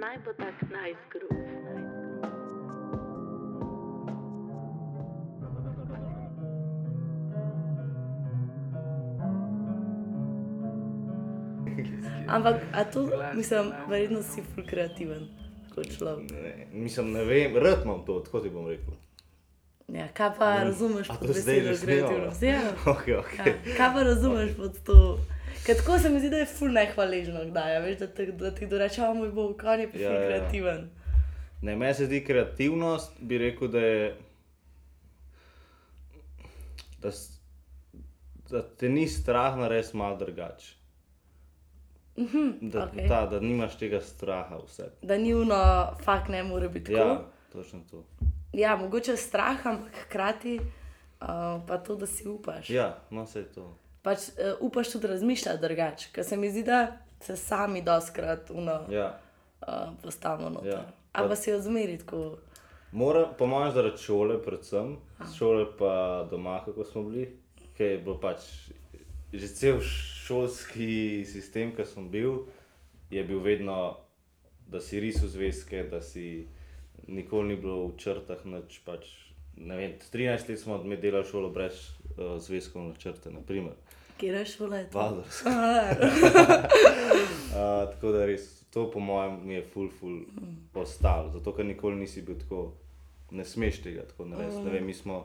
Naj bo tak nice groove. Ampak, a to, mislim, verjetno si ful kreativen kot človek. Ne, mislim, ne vem, rad imam to, tako ti bom rekel. Ja, kaj pa razumeš Mm. A pod to zdaj besedo že kreativnost? Ja. Okay, okay. Ja. Kaj pa razumeš pod to? Ker tako se mi zdi, da je ful nehvaležno, kdaj, a veš, da, te, da ti doreče, o moj bog, kaj je pa Ja, ja, ja. kreativen. Ne, meni se zdi kreativnost, bi rekel, da je. Da, da te ni strah narediti malo drugače. Da, okej. ta, da nimaš tega straha vse. Da ni uno, fakt ne more biti tako. Ja, točno to. Ja, mogoče strah, ampak hkrati uh, pa to, da si upaš. Ja, no se je to. Pač uh, upaš tudi razmišljati drugače, ker se mi zdi, da se sami doskrat uno, Ja. uh, postavimo noter. Ja. Ali pa si odmeri tako. Mora, po mojem, zaradi šole, predvsem, šole pa doma, kako smo bili, ker je bilo pač že cel šolski sistem, ki sem bil, je bil vedno, da si risal zvezke, da si nikoli ni bilo v črtah, nič pač. Vem, 13 let smo delali šolo brez uh, zvezkov na črte, naprimer. Kje reš vole? Valdors. Uh, tako da res, to po mojem mi je ful, ful ostalo, zato ker nikoli nisi bil tako, ne smeš tega tako narediti. Ne vem, mi smo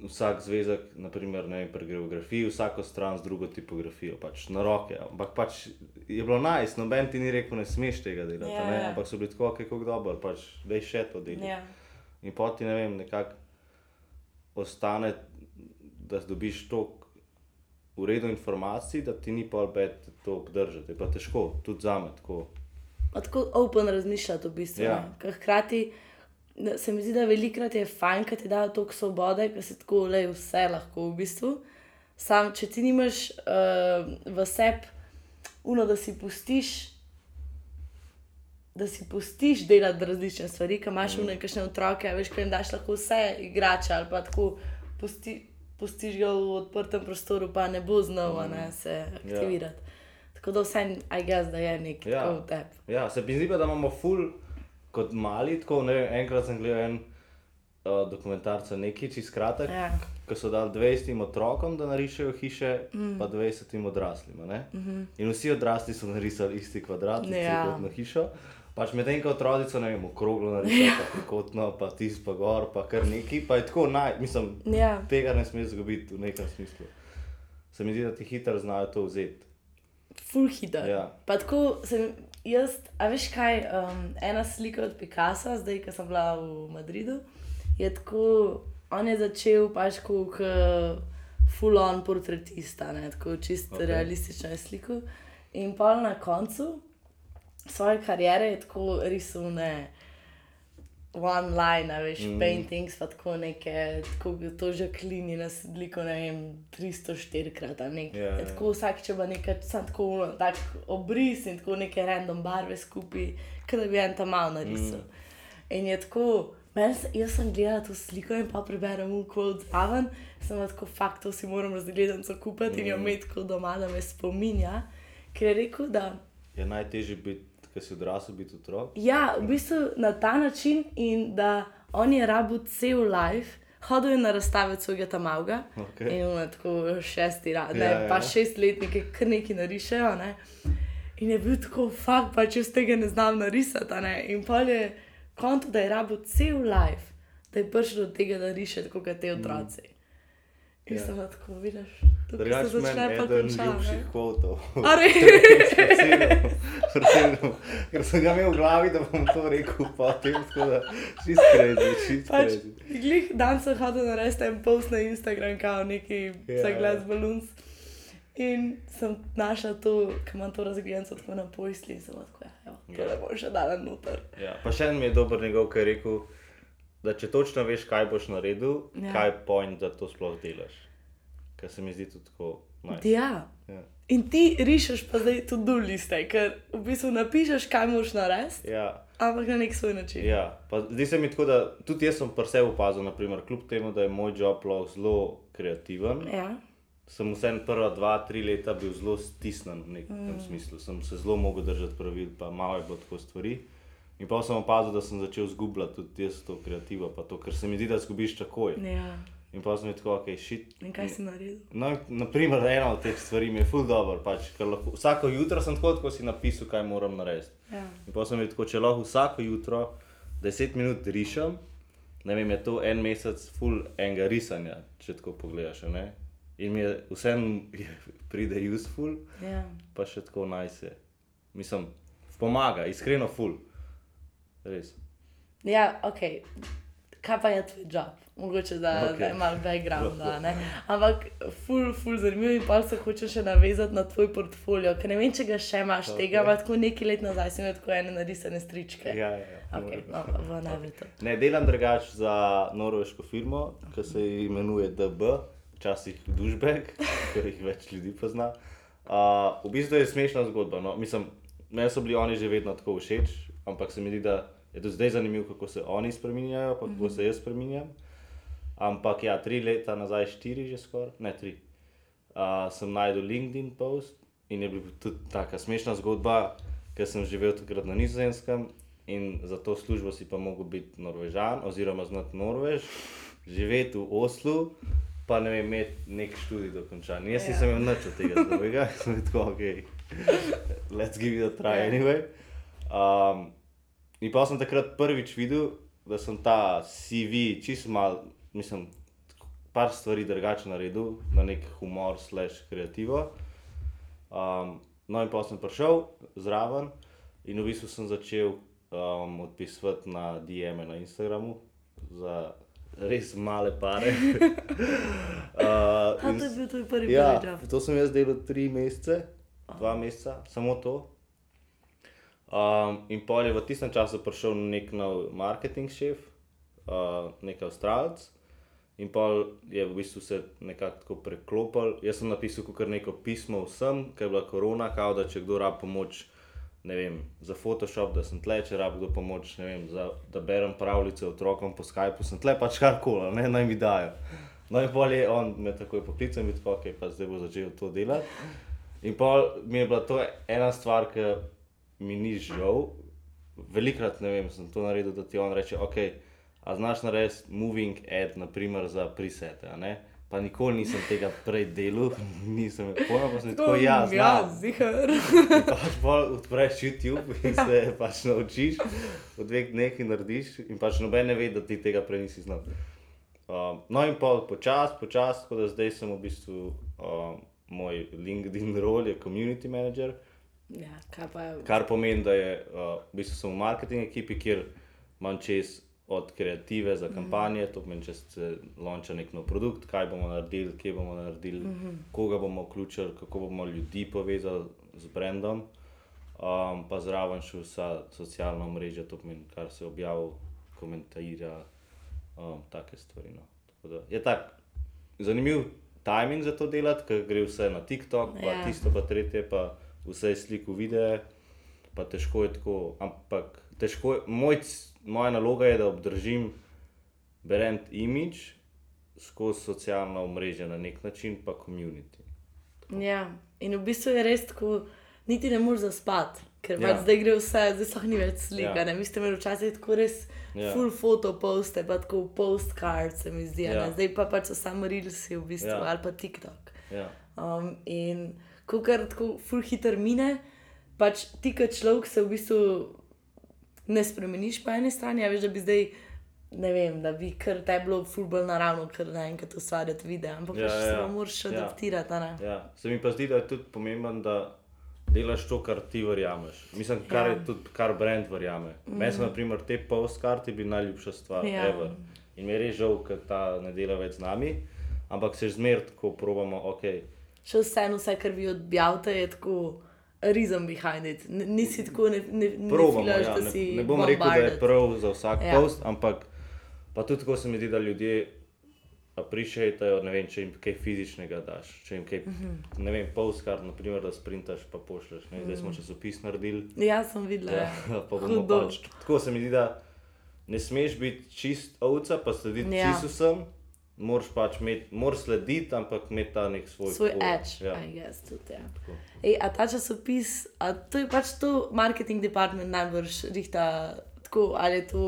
vsak zvezek, naprimer ne vem, pri geografiji, vsako stran z drugo tipografijo, pač na roke. Ampak pač je bilo najs, nice, noben ti ni rekel, ne smeš tega delati, Ja, ne? ja. ampak so bili tako, kako dobro, pač da je še to delati. Ja. In poti ne vem, nekako ostane, da dobiš toliko v redu informacij, da ti ni pa obet to obdržati. Je pa težko, tudi za me tako. Pa Tako open razmišljati v bistvu. Ja. Ker hkrati se mi zdi, da velikrat je fajn, ker ti dajo toliko svobode, ker se tako le vse lahko v bistvu. Sam, če ti nimaš uh, v sebi uno, da si pustiš. Da si pustiš delati različne stvari, ki imaš mm. nekakšne otroke, a veš, kaj jim daš lahko vse igrače ali pa tako pusti, pustiš ga v odprtem prostoru, pa ne bo znova mm. ne, se aktivirati. Ja. Tako da vse, aj gaz, da je nekaj Ja. ja. v tebi. Ja, se mi zdi, da imamo ful, kot mali, tako ne vem, enkrat sem gledal en uh, dokumentarca, neki čist kratek, Ja. ki so dali 20 otrokom, da narišejo hiše, mm. pa 20 odraslim. Mm -hmm. In vsi odrasli so narisali isti kvadrat, Ja. ja. kot na hišo. Pač medtem ko otroci, ne vem, okroglo narisali, ja. pa kotno, pa tisto, pa gor, pa kar neki, pa je tako naj, mislim, Ja. tega ne smeš zgubiti v nekem smislu. Se mi zdi, da ti hitro znajo to vzeti. Full hiter. Ja. Pa tako sem jaz, a veš kaj, um, ena slika od Picasa, zdaj, ko sem bila v Madridu, je tako, on je začel pač kot full on portretista, ne, tako Okej. okay. realistično je sliko. In pa na koncu svoje kariere je tako risovne. One line, veš, mm. paintings, pa tako neke, tako to že klini na sliko, ne vem, 304 krat, ali nekaj. Ja, Yeah, ja. tako vsak, če ima nekaj, sam tako tak obris in tako neke random barve skupaj, kot da bi en tam malo narisal. Mm. In je tako, meni se, jaz sem gledala to sliko in pa preberem v kvot zraven, sem tako, fakt, to si moram razgledati, kupiti mm. in jo imeti tako doma, da me spominja, ker je rekel, da. Je najtežje biti, ker si odrasel, biti otrok. Ja, v bistvu na ta način in da on je rabu cel life, hodil je na razstave svojega tamavga Okej. in ima tako šesti rad, ne, Ja, ja, ja. pa šestletnike, kar neki narišejo. Ne. In je bil tako fakt, pa če z tega ne znam narisati. Ne. In pa je konto, da je rabu cel life, da je prišel do tega, da riše tako kot te otroci. In Ja. sem bila tako, vidiš, Drugač začne meni pa eden konča. ljubših ne. kvotov. A res? Ker sem ga imel v glavi, da bom to rekel potem, tako da kredi, čist Pač, kredi. glih dan sem hodil narediti en post na Instagram, kao neki Ja, za ja. glas balloons. In sem našla to, ki imam to razglednico tako na poisli in sem bila tako, ja, evo, to Ja. ne bom še dala noter. Ja, pa še en mi je dober njegov, ki je rekel, da če točno veš, kaj boš naredil, Ja. ja. kaj je point, da to sploh delaš. Ker se mi zdi tudi tako. Nice. Ja. Ja. In ti rišeš pa zdaj tudi do liste, ker v bistvu napišeš, kaj moraš narediti, Ja, ampak na nek svoj način. ja. Pa zdi se mi tako, da tudi jaz sem pri sebi opazil, naprimer, kljub temu, da je moj job lahko zelo kreativen, Ja. sem vsem prva dva, tri leta bil zelo stisnjen v nekem mm. smislu. Sem se zelo mogel držati pravil, pa malo je bilo tako stvari. In pa sem opazil, da sem začel zgubljati tudi jaz to kreativo, pa to, ker se mi zdi, da zgubiš takoj. Ja. In pa sem rekel, ok, šit. In kaj si naredil? No, naprimer, ena od teh stvari mi je ful dobro. Pač, ker lahko, vsako jutro sem tako, kot si napisal, kaj moram narediti. Ja. In pa sem rekel, če lahko vsako jutro 10 minut rišem, ne vem, je to en mesec full enega risanja, če tako pogledaš. Ne? In mi je vsem pride useful, Ja. pa še tako najse. Mislim, pomaga, iskreno full. Res. Ja, ok. Kaj pa je tvoj job? Mogoče da, okay. da je malo background, Lahko. ne? ampak ful, ful zanimivo in pa se hoče še navezati na tvoj portfolio, ker ne vem, če ga še imaš, okay. tega pa tako nekaj let nazaj si imel tako ene narisane stričke. Ja, ja, ja. Okay, no, v najvetu. Ne, delam drugače za norveško firmo, ki se imenuje DB, včasih Dušbek, ker jih več ljudi pozna. Uh, v bistvu je smešna zgodba. No. Mislim, meni so bili oni že vedno tako všeč, ampak se mi zdi, da je do zdaj zanimivo, kako se oni spremenjajo, pa kako se jaz spremenjam. Ampak ja, tri leta nazaj, štiri že skoraj, ne tri, uh, sem najdel LinkedIn post in je bila tudi tako smešna zgodba, ker sem živel takrat na Nizozemskem in za to službo si pa mogel biti Norvežan oziroma znati Norvež, živeti v Oslu, pa ne vem, imeti nek študij dokončan. Jaz Ja. nisem imel nič od tega drugega, sem tako, ok, let's give it a try Ja. anyway. Um, in pa sem takrat prvič videl, da sem ta CV čist mal, mislim, par stvari drugače naredil, na nek humor, slash kreativo. Um, no, in pa sem prišel zraven in v bistvu sem začel um, odpisovati na DM-e na Instagramu za res male pare. uh, A to je bil tvoj prvi Ja, job. to sem jaz delal tri mesece, dva meseca, samo to. Um, in pol je v tistem času prišel nek nov marketing šef, uh, nek avstralc. In pol je v bistvu se nekako preklopil. Jaz sem napisal kar neko pismo vsem, ker je bila korona, kao da če kdo rab pomoč, ne vem, za Photoshop, da sem tle, če rab kdo pomoč, ne vem, za, da berem pravljice otrokom po Skypu, sem tle pač karkoli, ne, naj mi dajo. No in pol je on me takoj poklical in tako, ok, pa zdaj bo začel to delati. In pol mi je bila to ena stvar, ki mi ni žal. Velikrat, ne vem, sem to naredil, da ti on reče, ok, a znaš narediti moving ad, naprimer za presete? Pa nikoli nisem tega prej delal, nisem pojma, pa sem tako, ja, ja, znam. zihar. Pač bolj odpreš YouTube in se pač naučiš, v dveh dneh in narediš, in pač noben ne ve, da ti tega prej nisi znal. Um, no, in pa počasi, počasi, tako da zdaj sem v bistvu um, moj LinkedIn rol je community manager, Ja, kaj pa kar pomeni, da je uh, v bistvu sem v marketing ekipi, kjer imam čez od kreative za kampanje, to pomeni, če se launča nek nov produkt, kaj bomo naredili, kje bomo naredili, mm -hmm. koga bomo vključili, kako bomo ljudi povezali z brandom. Um, pa zraven še vsa socialna mreža, to pomeni, kar se objavlja, komentarira, um, take stvari. No. Tako da Je tak zanimiv timing za to delati, ker gre vse na TikTok, pa Ja. tisto, pa tretje, pa vse je sliko, videe, pa težko je tako. Ampak težko moj, moja naloga je, da obdržim brand image skozi socialna omrežja na nek način, pa community. Ja, in v bistvu je res tako, niti ne moreš zaspati, ker Ja. ja. zdaj gre vse, zdaj so ni več slika. Ja. Vi ste imeli včasih tako res Ja. full foto poste, pa tako postcard se mi zdi. Ja. Ja. Zdaj pa pač so samo reelsi v bistvu Ja. ali pa TikTok. Ja. Um, in ko kar tako full hiter mine, pač ti kot človek se v bistvu ne spremeniš po eni strani, a veš, da bi zdaj. Ne vem, da bi kar te bilo ful bolj naravno, ker naenkrat ustvarjati video, ampak Ja, ja, ja, se ja. pa moraš Ja. adaptirati. a ne? Ja. Se mi pa zdi, da je tudi pomembno, da delaš to, kar ti verjameš. Mislim, kar Ja. je tudi, kar brand verjame. Mm. Meni so, na primer, te postkarti bili najljubša stvar, Ja. ja. ever. In mi je res žal, ker ta ne dela več z nami, ampak se zmer tako probamo, ok. še vseeno, vse, kar vi objavite, je tako reason behind it. Nisi tako, ne, ne, ne Probamo, filaš, ja. da ne, si ne bom rekel, da je bombarded. prav za vsak Ja. post, ampak pa tudi tako se mi zdi, da ljudje appreciatejo, ne vem, če jim kaj fizičnega daš, če jim kaj, mm Mhm. -hmm. ne vem, postkart, naprimer, da sprintaš pa pošleš. Ne? Zdaj smo časopis naredili. Ja, sem videla. Ja, Ja. pa bomo pač. Tako se mi zdi, da ne smeš biti čist ovca, pa slediti Ja. čisto vsem, moraš pač imeti, moraš slediti, ampak imeti ta nek svoj, Svoj tako, edge, Ja. I guess, tudi. Ja. Tako. Ej, a ta časopis, a to je pač to marketing department najbrž rihta tako, ali je to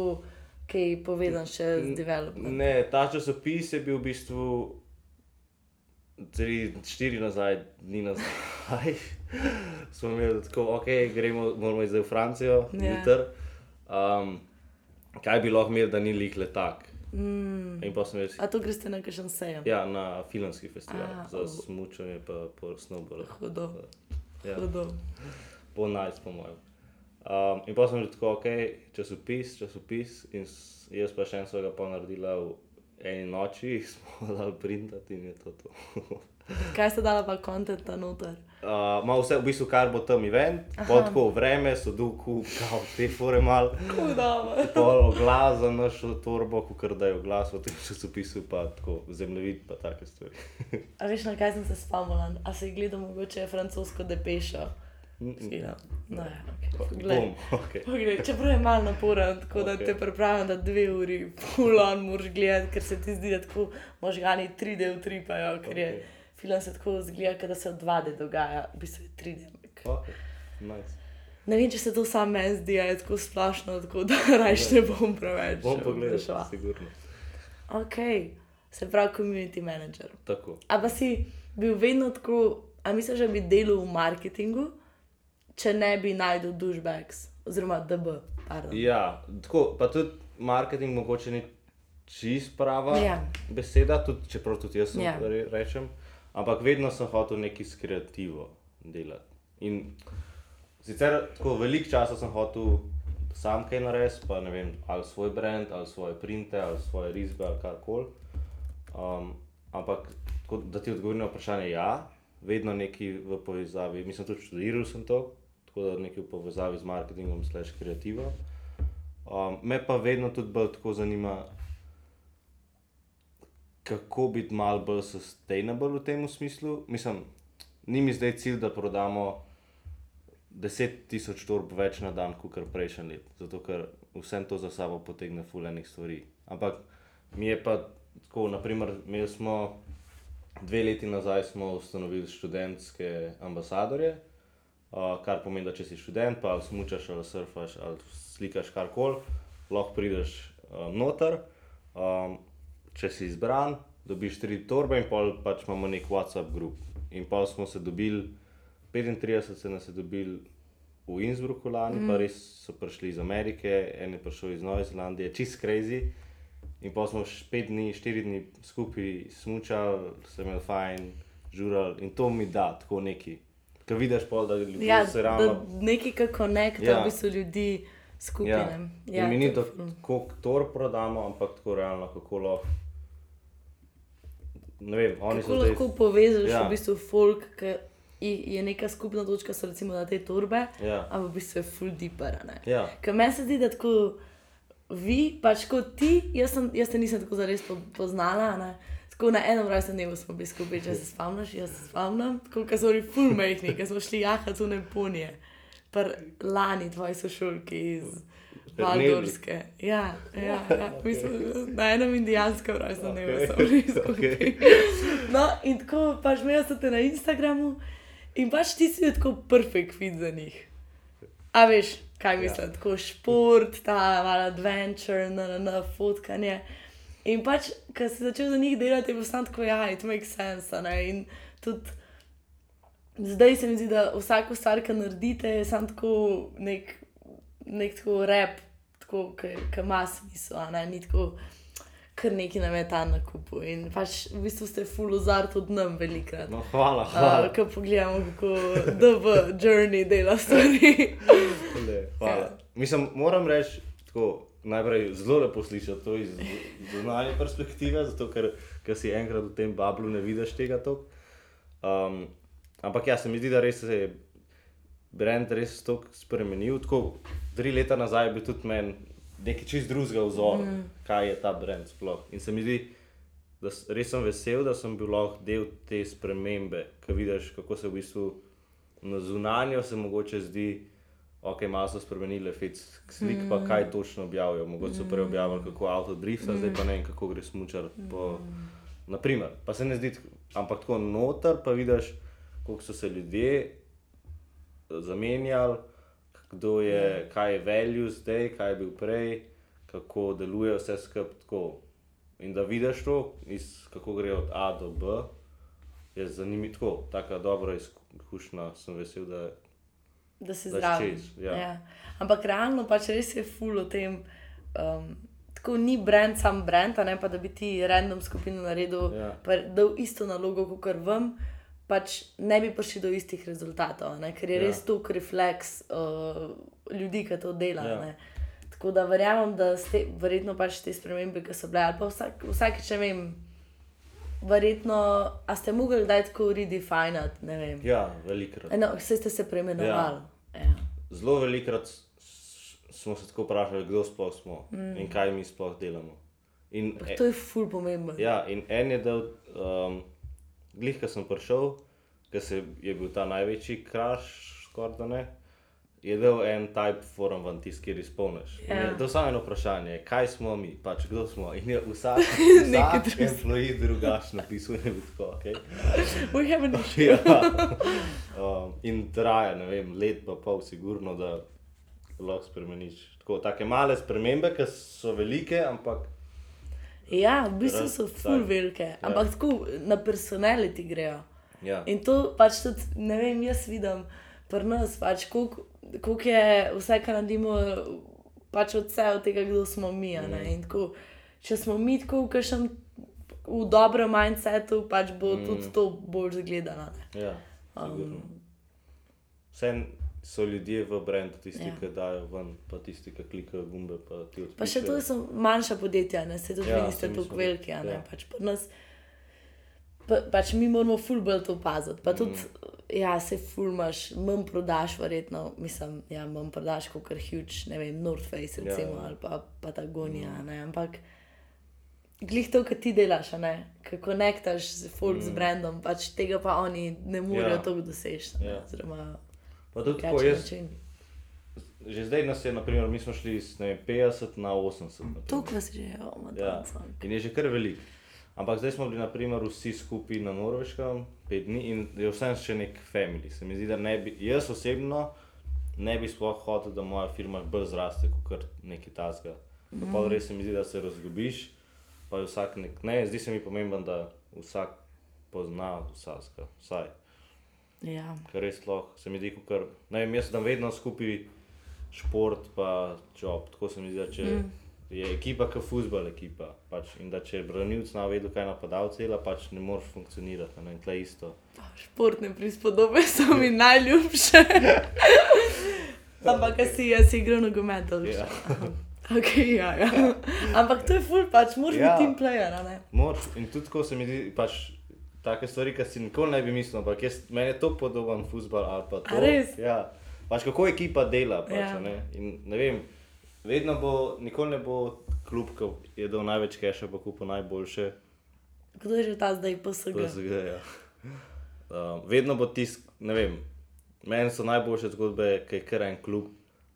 kaj povezan še z development? Ne, ta časopis je bil v bistvu tri, štiri nazaj, dni nazaj. Smo imeli tako, ok, gremo, moramo zdaj v Francijo, Ja. jutr. Um, kaj bi lahko imeli, da ni lik letak? Mm. In pa sem jaz, A to greste na kakšen sejem? ja, na filmski festival, A, za oh. smučanje pa po snowboardu. Hudo, Ja. hudo. po najc, po mojem. Um, in pa sem rekel, tako, ok, časopis, časopis, in jaz pa še en svojega pa naredila v eni noči, smo dali printati in je to to. Kaj ste dala pa kontenta noter? Uh, ma vse, v bistvu, kar bo tam event, pa tako vreme, soduku, kao, te fore mal, Hudo. pol oglas za našo torbo, kar da je oglas v tem časopisu, pa tako zemljevid, pa take stvari. A veš, na kaj sem se spomnila? A si gledal mogoče francosko depešo? Film. No, ja, okay. Poglej. Bom, ok. Poglej, čeprav je malo naporen, tako da Okej. te pripravim, da dve uri, pulan moraš gledati, ker se ti zdi, da tako možgani 3D utripajo, ker je Okej. Film se tako zgleda, da se v 2D dogaja, v bistvu je 3D. ampak Ok, nice. Ne vem, če se to samo meni zdi, je tako splošno, tako da rajš ne bom preveč. Bom pogledal, sigurno. Ok, se pravi, community manager. Tako. A pa si bil vedno tako, a misliš, da bi delal v marketingu, če ne bi najdel douchebags, oziroma DB. Pardon. Ja, tako, pa tudi marketing mogoče ni čist prava Ja. beseda, tudi, čeprav tudi jaz Ja. re, rečem. Ampak vedno sem hotel nekaj s kreativo delati. In sicer tako veliko časa sem hotel sam kaj narediti, pa ne vem, ali svoj brand, ali svoje printe, ali svoje risbe, ali karkoli. Um, ampak, tako, da ti odgovorim na vprašanje, ja, vedno nekaj v povezavi, mislim, tudi študiral sem to, tako da nekaj v povezavi z marketingom, slash kreativo. Um, me pa vedno tudi bolj tako zanima, kako biti malo bolj sustainable v tem smislu. Mislim, ni mi zdaj cilj, da prodamo 10.000 torb več na dan, kot kar prejšnji let, zato ker vsem to za sabo potegne fulejnih stvari. Ampak mi je pa tako, naprimer, imeli smo dve leti nazaj, smo ustanovili študentske ambasadorje. Uh, kar pomeni, da če si študent, pa ali smučaš, ali surfaš, ali slikaš karkoli, lahko prideš uh, noter. Um, če si izbran, dobiš tri torbe in pol pač imamo nek WhatsApp grup. In pol smo se dobili, 35 se nas je dobili v Innsbrucku lani, mm. pa res so prišli iz Amerike, en je prišel iz Nove Zelandije, čist crazy. In pa smo pet dni, štiri dni skupaj smučali, se imeli fajn, žurali in to mi da tako neki. Ker vidiš pol, da ljudje Ja, se da ravno. nekaj, kako konekta Ja. v bistvu ljudi skupaj. Ja. Ja, in mi ni to koliko tor prodamo, ampak tako realno, kako lahko. Ne vem, oni Kako so zdaj. lahko povežeš Ja. v bistvu folk, ki je neka skupna točka, so recimo da te torbe, Ja. ampak v bistvu je full deeper. Ja. Ker meni se zdi, da tako vi, pač kot ti, jaz, sem, jaz te nisem tako zares po, poznala. Ne? Tako na enem rojstnem dnevu smo bili skupaj, če se spomniš, jaz se spomnim, tako da so bili full mehni, ker smo šli jahat v Neponije, pa lani tvoji sošolki iz. Valdorske. Ja, ja, ja. Mi smo na enem indijanskem rojstnem dnevu Okej, smo bili skupaj. okej. No, in tako pač imel sem te na Instagramu in pač ti si tako perfekt fit za njih. A veš, kaj mislim, ja. tako šport, ta malo adventure, na, na, na fotkanje. In pač, ko si začel za njih delati, je samo tako, ja, it makes sense. Ne? In tudi zdaj se mi zdi, da vsako stvar, ki naredite, je samo tako nek, nek tako rep, tako, ki ima smisel, ne, ni tako. Kar neki nam je ta na kupu in pač v bistvu ste full ozar tudi nam velikrat. No, hvala, hvala. Uh, ko pogledamo, kako DV journey dela stvari. Le, hvala. Ja. Mislim, moram reči, tako, najprej zelo lepo slišati to iz zunanje perspektive, zato ker, ker si enkrat v tem bablu ne vidiš tega toliko. Um, ampak ja, se mi zdi, da res se je brand res tako spremenil. Tako, tri leta nazaj je bil tudi meni nekaj čist drugega vzor, mm. kaj je ta brand sploh. In se mi zdi, da res sem vesel, da sem bil lahko del te spremembe, ki vidiš, kako se v bistvu na zunanjo se mogoče zdi, ok, malo so spremenili fit slik, mm. pa kaj točno objavijo. Mogoče so prej objavili, kako avto drifta, mm. zdaj pa ne vem, kako gre smučar po naprimer, pa se ne zdi, ampak tako noter pa vidiš, koliko so se ljudje eh, zamenjali, kdo je, kaj je value zdaj, kaj je bil prej, kako deluje vse skupaj tako. In da vidiš to, iz, kako gre od A do B, je zanimivo, tako, taka dobra izkušnja, sem vesel, da da si Da zraven. čez, ja. Ja. Ampak realno pač res je ful o tem. Um, tako ni brand, sam brand, a ne pa da bi ti random skupino naredil, Ja. pa dal isto nalogo kot vam. Pač ne bi prišli do istih rezultatov, ne? ker je Ja. res tok refleks uh, ljudi, ki to delajo. Ja. Ja. Tako da verjamem, da ste verjetno pač te spremembe, ki so bile, ali pa vsak, vsakeč, ne vem, verjetno, a ste mogli dati tako redefinati, ne vem. ja, velikrat. No, vse ste se preimenovali. Ja. Ja. Zelo velikrat smo se tako vprašali, kdo sploh smo mm. in kaj mi sploh delamo. In, e, To je ful pomembno. ja, in en je dal, um, glih, ko sem prišel, ker se je bil ta največji kraš, skoraj da ne. Je dal en type forum ven tisti, kjer izpolniš. In Ja. To je samo eno vprašanje, kaj smo mi, pač kdo smo. In je vsak, vsak employee drugače napisal, je bil tako, okay. We have an issue. ja. um, in traja, ne vem, let pa pol, sigurno, da lahko spremeniš. Tako, take male spremembe, ki so velike, ampak Ja, v bistvu so Raz- ful tak. velike, ampak tako na personality grejo. ja. In to pač tudi, ne vem, jaz vidim pri nas, pač, koliko koliko je vse, kar naredimo, pač odse od tega, kdo smo mi. In tako, če smo mi tako v kakšnem v dobrem mindsetu, pač bo mm. tudi to bolj zgledano. ja sigurno. Vse so ljudje v brendu, tisti, Ja. ki dajo ven, pa tisti, ki klikajo gumbe, pa. Pa še to so manjša podjetja, ne se tudi Ja, niste tako veliki. ja. Pač nas, pa, pač mi moramo ful bolj to paziti. Pa tudi, mm. ja, se ful imaš, manj prodaš, verjetno, mislim, ja, manj prodaš kot kar huge, ne vem, North Face, recimo, ja. ali pa Patagonija, mm. ne, ampak. Glih to, kar ti delaš, ne, kako nektaš z folk mm. z brandom, pač tega pa oni ne morejo Ja. tako doseči. Ja. Oziroma, Pa tudi tako, jaz, način. že zdaj nas je, naprimer, mi smo šli z ne vem, 50 na 80. naprimer. To, kar si že, oh, Ja, madonna. in je že kar velik. Ampak zdaj smo bili naprimer, vsi skupaj na Norveškem, pet dni in je vsem še nek family. Se mi zdi, da ne bi, jaz osebno ne bi sploh hotel, da moja firma bolj zraste kot nekaj tasga. Mm. Pa res se mi zdi, da se razgubiš, pa je vsak nek. Ne, zdi se mi pomemben, da vsak pozna vsakega, vsaj. Ja. Ker res lahko se mi zdi, ker ne vem, jaz sem vedno skupaj šport pa job. Tako se mi zdi, da če mm. je ekipa kot futbol ekipa. Pač, in da če branilc na vedu, kaj napadalec dela, pač ne moreš funkcionirati. Ne, in tle isto. Športne prispodobe so mi najljubše. Ampak, a si jaz igral nogomet, ali Ja. Okay, ja, ja. Ampak to je ful, pač moraš Ja. biti team player, ne? Moč, in tudi tako se mi zdi, pač take stvari, ki si nikoli ne bi mislil, ampak jaz, meni je to podoben futbol ali pa to. Ja. Pač kako ekipa dela. Pač, Ja. ne? In ne vem, vedno bo, nikoli ne bo klub, ki je dal največ keša, pa kupil najboljše. Kdo je že ta zdaj PSG? PSG, ja. um, vedno bo tisk, ne vem, meni so najboljše zgodbe, ki je kar en klub,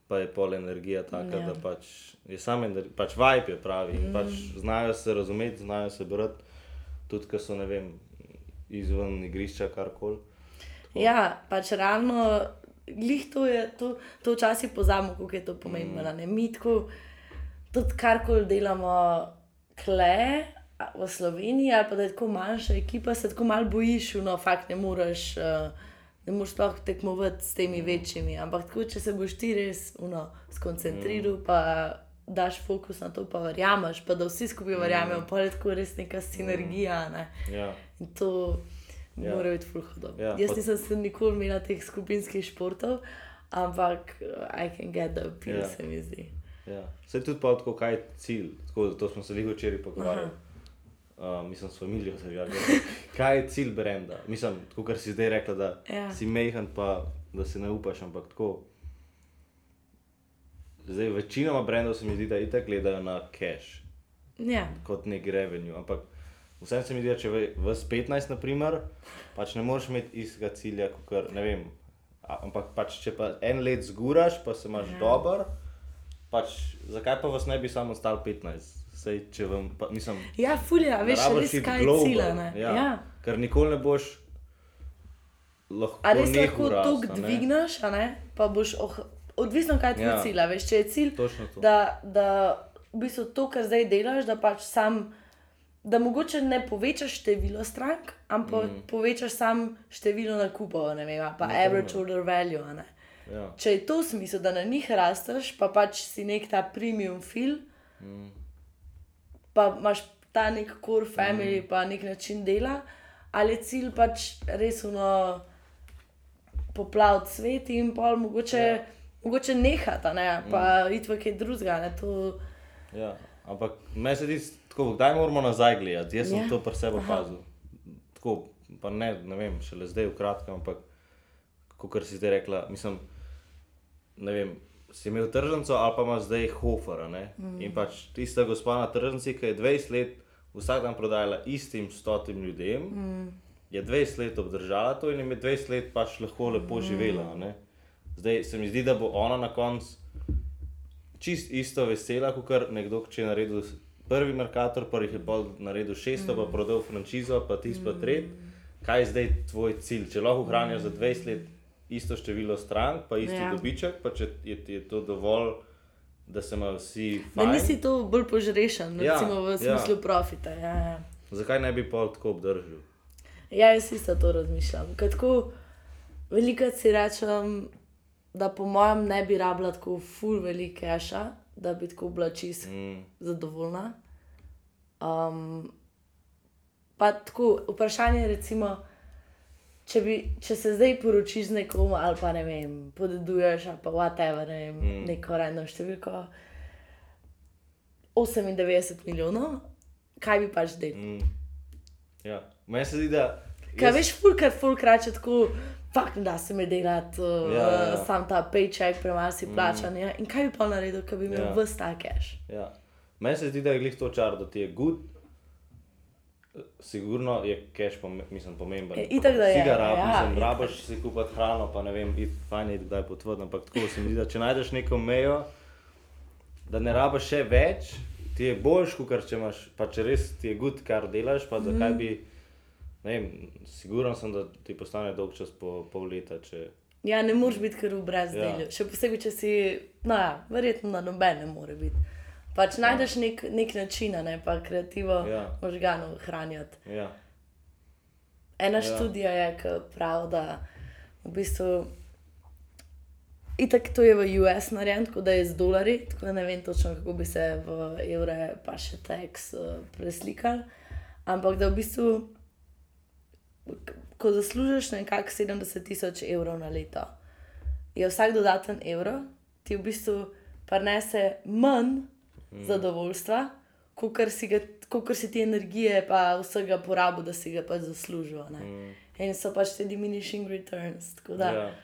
pa je pol energija taka, Ja. da pač je sam ener, pač vibe je pravi in mm. pač znajo se razumeti, znajo se brati, tudi ko so, ne vem, izven igrišča karkoli. Ja, pač realno, glih to je, to, to včasih pozabimo, kako je to pomembno. Mm. Mi tako, tudi karkoli delamo, kle. V Sloveniji, ali pa da je tako manjša ekipa, se tako malo bojiš, no, fakt ne moreš, uh, ne moreš sploh tekmovati s temi večjimi. Ampak tako, če se boš ti res uno, skoncentriral, mm. pa daš fokus na to, pa verjameš, pa da vsi skupaj verjamejo, pa je tako res neka sinergija. Ne? Ja. In to Ja. mora biti fulhodo. Ja, Ja, Jaz pa- nisem se nikoli imela teh skupinskih športov, ampak uh, I can get the appeal, Ja. se mi zdi. Ja. Vse tudi pa tako, kaj je cilj. Tako, to smo se jih včeraj pogovarjali. Uh, mislim, s familijo se je Kaj je cilj brenda? Mislim, tako, kar si zdaj rekla, da Ja. si mehen, pa da se ne upaš, ampak tako. Zdaj, večinoma brendov se mi zdi, da itak gledajo na cash, Ja, kot nek revenue. Ampak vsem se mi zdi, da če v- vas 15, naprimer, pač ne moreš imeti istega cilja, kot ne vem. Ampak pač, če pa en let zguraš, pa se imaš Ja. ja. dober, pač, zakaj pa vas ne bi samo stal 15? Sej, če vam, pa, mislim, Ja, fulja, veš, res kaj je global, cilj. ne. Ja. Ja. Ker nikoli ne boš lahko A res lahko rast, to a ne? Pa boš, oh, odvisno kaj ti je Ja. cilj. a Veš, če je cilj, da, da v bistvu to, kar zdaj delaš, da pač sam, da mogoče ne povečaš število strank, ampak mm. povečaš sam število nakupov, ne vem, pa Na average primer. order value. Ne? Ja. Če je to smisel, da na njih rasteš, pa pač si nek ta premium fil, Mm. pa imaš ta nek core family, mm. pa nek način dela, ali je cilj pač res uno poplaviti svet in pol mogoče, Ja. mogoče nehati, ne, pa mm. iti v kaj drugega. Ne, to, Ja, ampak meni se zdi, tako, kdaj moramo nazaj gledati. Jaz sem Ja. to pri sebi opazil. Tako, pa ne, ne vem, šele zdaj v kratkem, ampak kot si zdaj rekla, mislim, ne vem, si imel tržnico ali pa imaš zdaj hofer. a ne? Mm. In pač tista gospa na tržnici, ki je 20 let vsak dan prodajala istim stotim ljudem, mm. je 20 let obdržala to in je 20 let pač lahko lepo živela. a ne. Zdaj se mi zdi, da bo ona na koncu čist isto vesela, kot nekdo, če je naredil prvi Merkator, pa jih je naredil 600, mm. pa prodal franšizo, pa tisto pa tret. Kaj je zdaj tvoj cilj? Če lahko hraniš za 20 let isto število strank, pa isti Ja. ja. dobiček, pa če je, je to dovolj, da se imajo vsi da fajn. nisi to bolj požrešen, Ja, recimo v ja. smislu profita. Ja, ja. Zakaj ne bi pol tako obdržal? ja, jaz isto to razmišljam. Ker Tako, veliko si rečem, da po mojem ne bi rabila tako full velike keša, da bi tako bila čist Mm. zadovoljna. Um, pa tako, vprašanje je, recimo, če, bi, če se zdaj poročiš z nekom, ali pa ne vem, podeduješ, ali pa whatever, ne vem, mm. neko random številko, 98 milijonov, kaj bi pač delal? Mm. Ja. Meni se zdi, da. Kaj veš, fulkrat, fulkrat če tako, fakt, da se mi delati, uh, Ja, ja, ja. sam ta paycheck, premalo si plačan. Mm. In kaj bi pa naredil, ker bi imel Ja. ja. vse ta cash? Ja. Meni se zdi, da je glih to čar, da ti je good. Sigurno je cash pome mislim, pomemben. Je, itak, da je, ga rabiš, ja, ja, itak. rabiš si kupiti hrano, pa ne vem, it, fajn je kdaj potvrditi, ampak tako se mi zdi, da če najdeš neko mejo, da ne rabiš še več, ti je boljš, kot če imaš, pa če res ti je good, kar delaš, pa zakaj Mhm. bi, ne vem, siguran sem, da ti postane dolg čas po pol leta, če, Ja, ne moreš biti kar v brezdelju. Ja. Ja. Še posebej, če si, no ja, verjetno na noben ne more biti. Pač najdeš nek, nek način, ne pa kreativo Ja. ja. možganov hraniti. ja, Ena Ja. ja. študija je, ki pravi, da v bistvu. Itak to je v US narejeno, tako da je z dolarji, tako da ne vem točno, kako bi se v evre pa še tax uh, preslikal. Ampak da v bistvu, ko zaslužiš nekako 70 tisoč evrov na leto, je vsak dodaten evro ti v bistvu prinese manj mm. zadovoljstva, kot si, ga- si ti energije, pa vsega porabil, da si ga pač zaslužil. Mm. In so pač te diminishing returns. Da, ja. ja.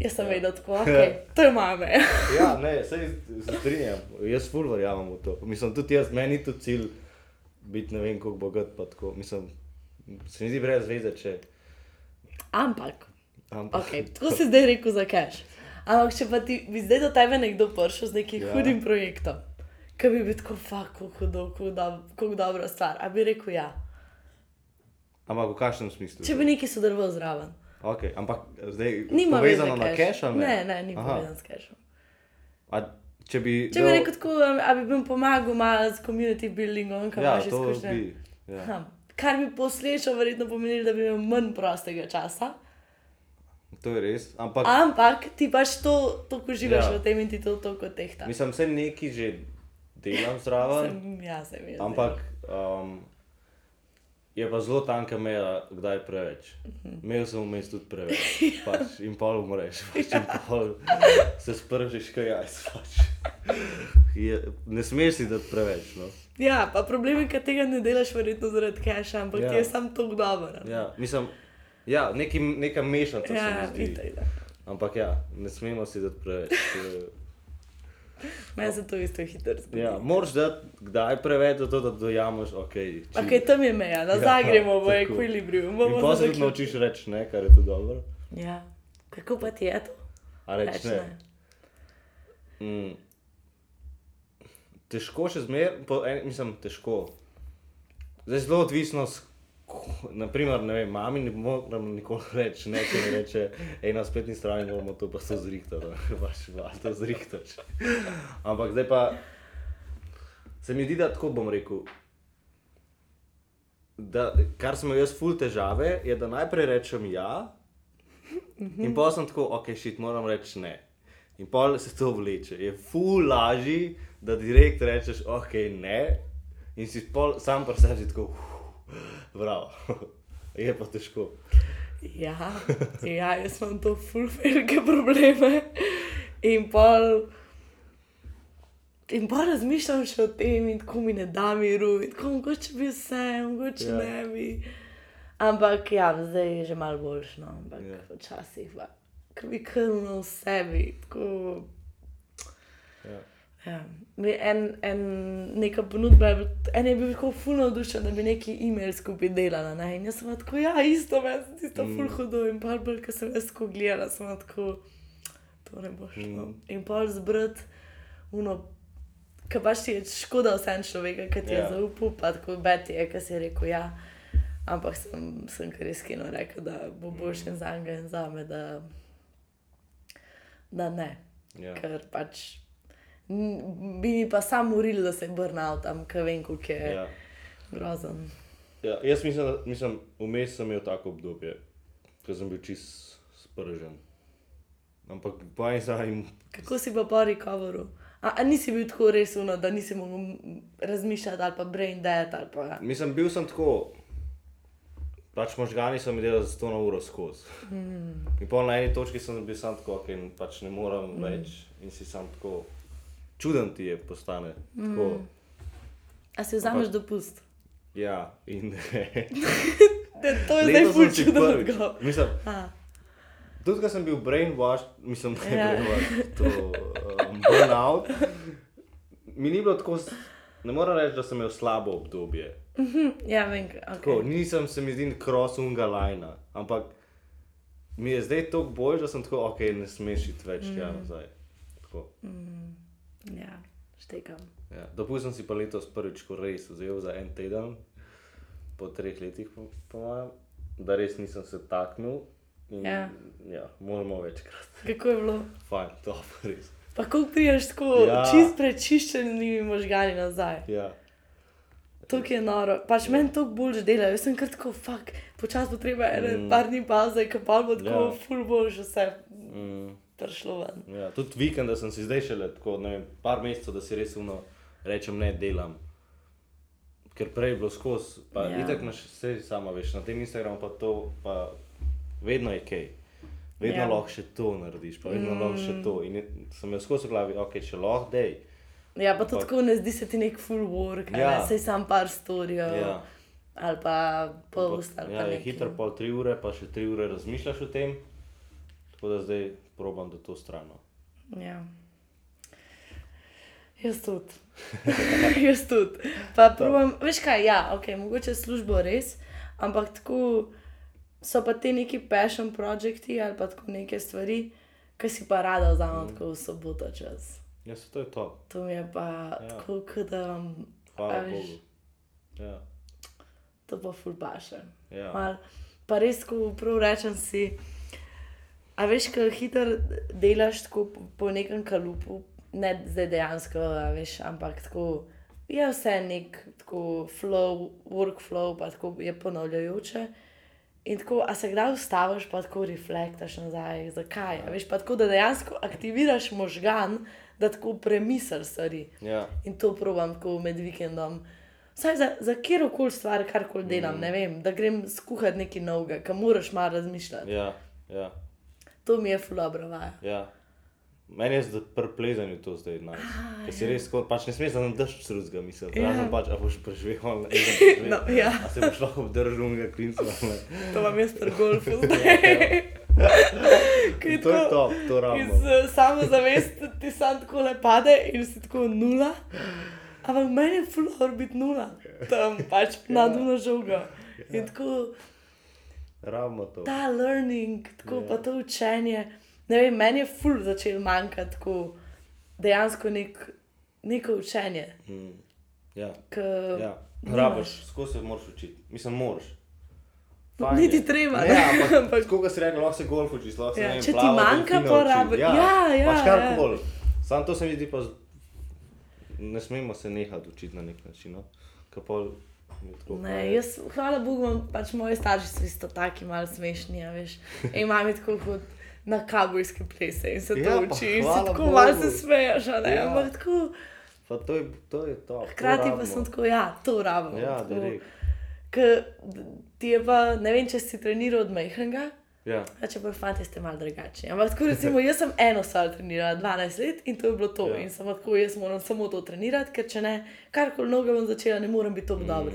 Jaz sem vedel, tako, okay, to je mame. Ja, ne, se strinjam, jaz ful verjamem v to. Mislim, tudi jaz, meni ni to cilj biti ne vem koliko bogat, mislim, se mi zdi brez veze, če... Ampak, Ampak, okay, tako si zdaj rekel za cash. Ampak, če pa ti bi zdaj do tebe nekdo prišel z nekim Ja. hudim projektom, ki bi bil tako, fuck, kako hudo, kako do- dobra stvar, a bi rekel ja. ampak v kakšnem smislu? Če bi neki sodeloval zraven. Okay, ampak zdaj Nima povezano na ali ne? Ne, ni Aha. povezan s cashom. A, če bi... Če bi rekel tako, a bi jim pomagal malo s community buildingom, kam Ja, imaš izkušnje. bi... Ja. Ha, Kar bi posledično verjetno pomenilo, da bi imel manj prostega časa. To je res, ampak... Ampak ti pač to, to uživaš Ja. ja. v tem in ti to toliko tehta. Mislim, se neki že delam zraven, Sem, ja, sem jaz. ampak um, je pa zelo tanka meja, kdaj je preveč. Imel sem vmes tudi preveč. Pač, in pol umreš, pač, in pol se spržiš, kaj jaz. Pač. Je, ne smeš si dati preveč. No? Ja, pa problem je, ker tega ne delaš verjetno zaradi keša, ampak Ja. ja. ti je sam to dobro. Ja, mislim, ja, neki, neka mešanica se ja mi zdi. itak, da. Ampak ja, ne smemo si dati preveč. To je- Meni se to isto hitro zgodi. Ja, moraš dati kdaj preveč, zato da dojameš, ok. Čim, Ok, tam je meja, nazaj Ja, gremo v bomo pa se tudi zaključili. naučiš reči ne, kar je tudi dobro. Ja, kako pa ti je to? A reči Reč ne. Mm. težko še zmeraj, mislim, težko. Zdaj zelo odvisno, s naprimer, ne vem, mami ne morem nikoli reči, ne, če mi reče, ej, na spletni strani bomo to pa to zrihtali, pač pa to zrihtaš. Ampak zdaj pa, se mi zdi, da tako bom rekel, da kar sem imel jaz ful težave, je, da najprej rečem ja, in pa sem tako, ok, šit, moram reči ne. In pa se to vleče. Je ful lažji, da direkt rečeš, ok, ne, in si pol, sam pri sebi tako, "Uf, bravo, je pa težko. Ja, ja, jaz imam to ful velike probleme. In pol. In pa razmišljam še o tem, in tako mi ne da miru, in tako mogoče bi vse, mogoče Ja. ne bi. Ampak ja, zdaj je že malo boljš, no, ampak Ja. včasih pa, ko bi krnil v sebi, tako. Ja. Ja. En, en, neka ponudba, je bila- en je bil tako fulno navdušen, da bi neki e-mail skupaj delala. Ne? In jaz sem tako, ja, isto, meni se tisto mm. ful hudo. In pa bolj, ko sem jaz tako gledala, sem tako, to ne bo šlo. Mm. In pol zbrati, uno, ki pač ti je škoda vsem človeka, ki ti je Ja. zaupal, pa tako beti je, ki si je rekel ja. Ampak sem, sem kar iskreno rekel, da bo boljše Mm. za njega in za me, da, da ne. Ja. Ker pač bi mi pa sam uril, da se burnout tam, ker vem, kako je ja. Ja. grozen. Ja, jaz mislim, da mislim, vmes sem imel tako obdobje, ko sem bil čist spržen. Ampak eni strani, Kako si pa po recoveru? A, a nisi bil tako resno, da nisi mogel razmišljati ali pa brain dead ali pa. mislim, bil sem tako, pač možgani so mi delali za to na uro skozi. Mm. In pol na eni točki sem bil sam tako, ok, pač ne morem mm. več in si sam tako, čuden ti je postane. Tako, mm. A si vzameš dopust? Ja, in Da, to je zdaj ful čuden odgovor. mislim, A, Tudi, ko sem bil brainwashed, mislim, da je Ja. brainwashed, to um, burnout, mi ni bilo tako, ne morem reči, da sem imel slabo obdobje. ja, vem, Tako, okay. nisem se mi zdi cross unga lajna, ampak mi je zdaj toliko bolj, da sem tako, ok, ne smeš iti več tja Mm. nazaj. Tako, ja, štekam. ja. Dopustil sem si pa letos prvič, ko res vzel za en teden, po treh letih, po, po mojem, da res nisem se taknil. In, Ja. ja, moramo večkrat. Kako je bilo? Fajn, to res. Pa kako priješ tako Ja. ja. čist prečiščenimi možgani nazaj? Ja. To je noro. Pač meni to bolj dela, jaz sem kar tako, fuck, počasi bo treba ene mm. par dni pauze, ki pa bo tako Ja. yeah. full boljše vse Mm, prišlo ven. ja. Tudi vikend, da sem si zdaj šele tako, ne vem, par mesecev, da si res uno rečem, ne delam. Ker prej je bilo skozi, pa Ja. itak imaš vse sama veš, na tem Instagramu pa to, pa vedno je kaj. Vedno Ja. lahko še to narediš, pa vedno mm. lahko še to. In je, sem jaz skozi v glavi, ok, če lahko dej. Ja, pa to Ampak- tako ne zdi se ti nek full work, ja. Sej sam par storijo Ja. ali pa post ali ja, pa je hitro pol tri ure, pa še tri ure razmišljaš o tem. Tako da zdaj probam, da to strano. Ja. Jaz tudi. Jaz tudi. Pa probujem, veš kaj, ja, ok, mogoče službo res, ampak tako so pa ti neki passion projekti ali pa tako neke stvari, ki si pa rada vzamem tako v soboto čas. Ja, se to je to. To mi je pa ja. Tako, da Hvala veš. Bogu. Ja. to pa ful paše. Ja. Mal, pa res, ko prav rečem si, a veš, ko hitro delaš tako po- nekem kalupu, ne zdaj dejansko, a veš, ampak tako je vse nek tako flow, workflow, pa tako je ponavljajoče. In tako, a se kdaj ustaviš, pa tako reflektaš nazaj, zakaj. A veš, pa tako, da dejansko aktiviraš možgan, da tako premisliš stvari. Ja. In to probujem tako med vikendom. Vsaj za, za kjer koli stvar, karkoli delam, mm. ne vem, da grem skuhati nekaj novega, kam moraš malo razmišljati. Ja, ja, To mi je fulabro vaja. ja. Meni je zdaj pri plezanju to zdaj naj. Ker si res, tako, pač ne smeš za nam daš sruzga, mislim. Ja. Razen pač, a boš preživel ali ne. No, ja. A se boš lahko obdržal unega klinca ali ne. To vam jaz pri golfu zdaj. Kaj In to je tako to, to rabimo. Iz uh, samozavest ti sam tako le pade in si tako nula. Ampak meni je fulor biti nula. Tam pač nad uno žogo. In tako. Ta learning, tako Ja. pa to učenje. Ne vem, meni je ful začel manjkati tako dejansko nek, neko učenje. Mm. Ja, K, ja. Rabiš, skozi se moraš učiti. Mislim, moraš. Fajn Niti je. treba, Ne, ne. ampak, Ampak- tako si rekel, lahko se golf učiš, lahko se Ja, ne vem, če ti plava, manjka, delfina pa učiš. rabi- Ja, ja, ja, pač ja. karkoli. Sam to se mi zdi pa, ne smemo se nehati učiti na nek način. No? Ker pol je tako, Ne, jaz, hvala Bogu, imam pač moji starši so isto taki malo smešni, a veš. In imam tako kot na kabojske plese in se to Ja, pa uči. In se tako Bogu. malo se smeješ. Ja. Ampak tako, Pa to je to. Je to. to hkrati pa sem tako, ja, to rabim. Ja, tako. Ker ti je pa, ne vem, če si treniral od majhnega. Ja. A če pa fanti ste malo drugačni. Ampak tako recimo, jaz sem eno stvar trenirala 12 let in to je bilo to. Ja. In sem tako, jaz moram samo to trenirati, ker če ne, karkoli noga bom začela, ne morem biti to mm. dobro.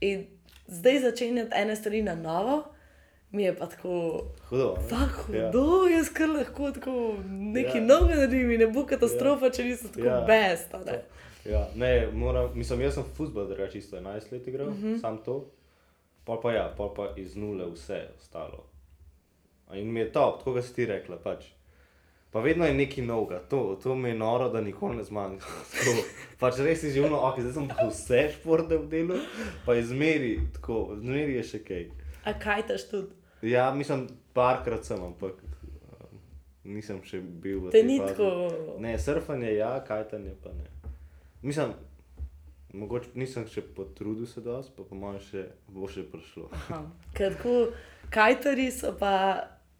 In zdaj začenjati ene stvari na novo, mi je pa tako, Hudo. ne? fak Ja. hudo, jaz kar lahko tako nekaj Ja. novega naredim in ne bo katastrofa, ja. če nisem tako Ja. best. ne. Ja, ne, moram, mislim, jaz sem futbol, drugače čisto 11 let igral, uh Mhm. -huh. sam to. Pol pa ja, pol pa iz nule vse ostalo. In mi je top, tako kot si ti rekla. Pač. Pa vedno je nekaj novega, to, to mi je noro, da nikoli ne zmanjka. Tako, pač res si živno, ok, zdaj sem pa vse športe v delu, pa je zmeri, tako, zmeri je še kaj. A kaj taš tudi? Ja, mislim, parkrat sem, ampak um, nisem še bil v Te tej ni tako. Ne, surfanje ja, kajtanje pa ne. Mislim, mogoče nisem še potrudil se dosti, pa po mojem še bo še prišlo. Ker tako kajtari so pa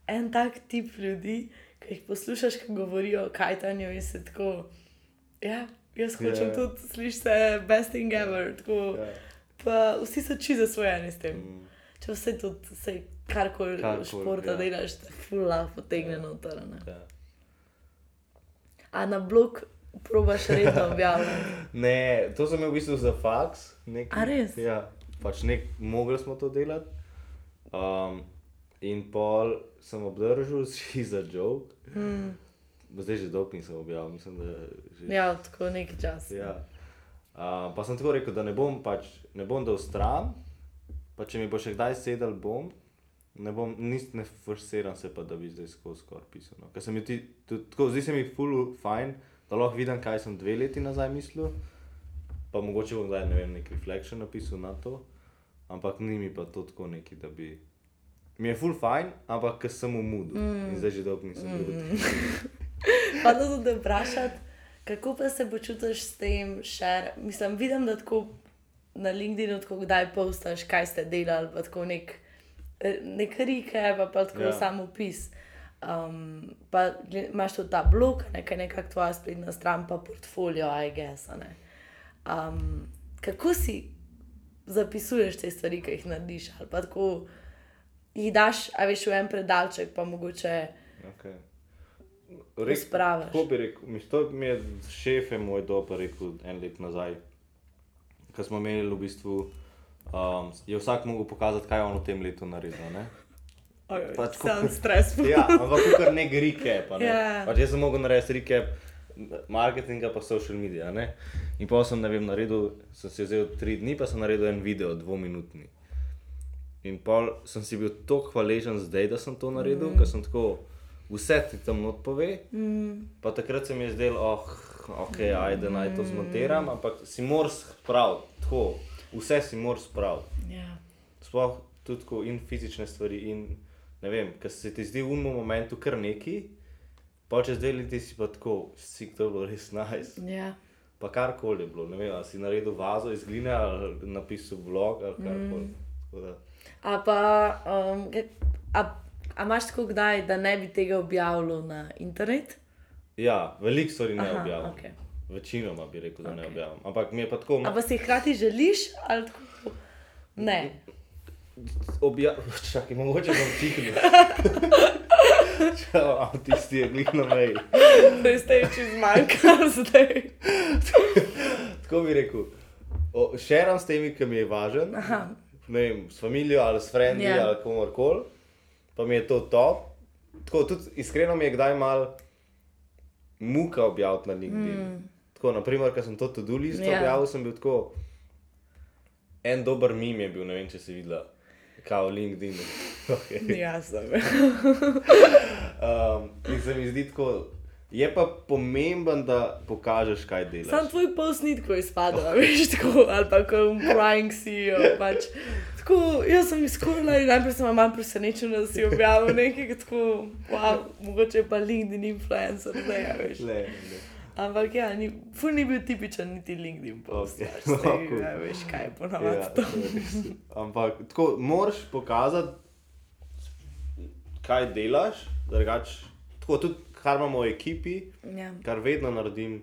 en tak tip ljudi, ki jih poslušaš, ko govorijo o kajtanju in se tako. Ja, jaz hočem Ja. yeah. tudi slišati se best thing ever. Tako, Ja. Pa vsi so čisto zasvojeni s tem. Mm, Če vse tudi, vse karkoli Karkoli, športa ja. delaš, te fula potegne Ja. noter. ja. A na blog probaš redno objavljati. Ne, to sem imel v bistvu za faks. Nek, A res? Ja, pač nek, mogli smo to delati. Um, in pol sem obdržal si za joke. Hmm. Zdaj že dolgo nisem objavil, mislim, da že Ja, tako neki čas. Ja. Uh, pa sem tako rekel, da ne bom, pač, ne bom dal stran, pa če mi bo še kdaj sedel, bom. Ne, bom, nis, ne forsiram se pa, da bi zdaj skozi skoraj pisal. No. Ker se mi ti, tudi, tako, zdi se mi ful fajn, da lahko vidim, kaj sem dve leti nazaj mislil. Pa mogoče bom zdaj ne vem, nek reflection napisal na to. Ampak ni mi pa to tako neki, da bi. Mi je ful fajn, ampak ker sem v mudu. Mm. In zdaj že dolgo nisem bil. Mm. Pa da sem te vprašal, kako pa se počutiš s tem, šer? Mislim, vidim, da tako na LinkedIn, tako kdaj postaš, kaj ste delali, pa tako nek, nek rike, pa, pa tako Ja. samo opis. Um, pa imaš tudi ta blog, nekaj nekako tvoja spletna stran, pa portfolio, I guess. Um, kako si zapisuješ te stvari, ki jih narediš, ali pa tako jih daš, a veš, v en predalček, pa mogoče. Okay. Pospravaš. Tako bi rekel, mislim, to mi je šef je moj dober rekel en let nazaj, ko smo imeli v bistvu, um, je vsak mogel pokazati, kaj je on v tem letu naredil. Ne? Pa tako- Sam stres. Ja, ampak kar nek recap. Ne? Ja. Pač jaz sem mogel narediti recap marketinga pa social media. Ne? In pa sem, ne vem, naredil, sem si vzel tri dni, pa sem naredil en video, dvominutni. In pol sem si bil tako hvaležen zdaj, da sem to naredil, mm. ker sem tako vse ti tam not pove. Mm. Pa takrat se mi je zdelo, oh, ok, ajde naj to zmontiram, ampak si moraš spraviti, tako, vse si moraš spraviti. Ja. Sploh tudi tako in fizične stvari, in ne vem, ker se ti zdi v unem momentu kar neki, pa čez dve leti si pa tako, si to bilo res nice. Ja. Pa karkoli je bilo, ne vem, ali si naredil vazo iz gline ali napisal blog ali karkoli. Mm. A pa, um, a, a imaš tako kdaj, da ne bi tega objavil na internet? Ja, veliko stvari ne Aha, objavim. okej. Večinoma bi rekel, da okay. ne Okej. objavim. Ampak mi je pa tako, A pa si jih hkrati želiš ali tako? Ne. objavim, čakaj, mogoče bom tihnil. Čau, tisti je glih na meji. Zdaj ste jih čez manjkar zdaj. Tako bi rekel, šeram s temi, ki mi je važen, Aha. Ne vem, s familijo ali s frendi Ja. yeah. ali komorkoli, pa mi je to top. Tako, tudi iskreno mi je kdaj mal muka objaviti na LinkedIn. Mm. Tako, naprimer, ko sem to tudi list Ja. yeah. objavil, sem bil tako. En dober mim je bil, ne vem, če si videla, kao LinkedIn. Okay. Ja, sem. Um, in se mi zdi tako, Je pa pomemben, da pokažeš, kaj delaš. Sam tvoj post ni tako izpadel, a veš, tako, ali pa kot crying CEO. Pač. Tako, jaz sem izkorila in najprej sem malo presenečena, da si objavil nekaj tako, wow, mogoče pa LinkedIn influencer, zdaj, a veš. Le, le. Ampak ja, ni, ful ni bil tipičen niti LinkedIn post, Ok. okay. pač, Cool. tega, veš, kaj je ponovadi Ja, to. Ampak tako moraš pokazati, kaj delaš, drugače. Tako tudi, kar imamo v ekipi, Ja. kar vedno naredim,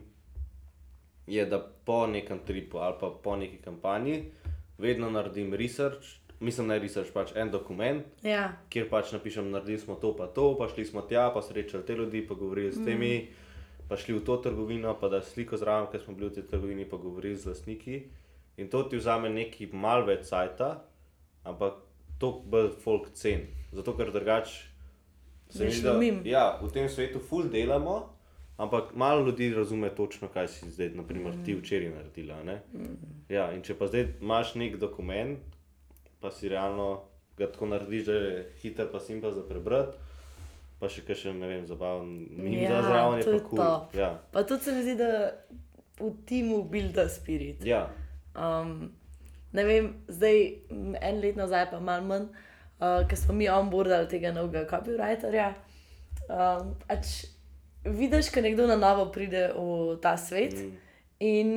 je, da po nekem tripu ali pa po neki kampanji, vedno naredim research, mislim, ne research, pač en dokument, Ja. kjer pač napišem, naredili smo to, pa to, pa šli smo tja, pa srečali te ljudi, pa govorili s temi, mm. pa šli v to trgovino, pa da sliko zraven, ker smo bili v tej trgovini, pa govorili z lastniki. In to ti vzame neki mal več sajta, ampak to bolj folk cen. Zato ker drugače se mi da ja, v tem svetu ful delamo. Ampak malo ljudi razume točno, kaj si zdaj, naprimer, ti včeraj naredila. Mm. Ja, in če pa zdaj imaš nek dokument, pa si realno ga tako narediš, da je hiter, pa simpel za prebrati, pa še kaj ne vem, zabaven, mi Ja, za zraven je pa kul. Cool. Ja, Pa tudi se mi zdi, da v timu builda spirit. ja, Um, ne vem, zdaj en let nazaj, pa malo manj, uh, ker smo mi onboardali tega novega copywriterja. Um, pač vidiš, ko nekdo na novo pride v ta svet mm. in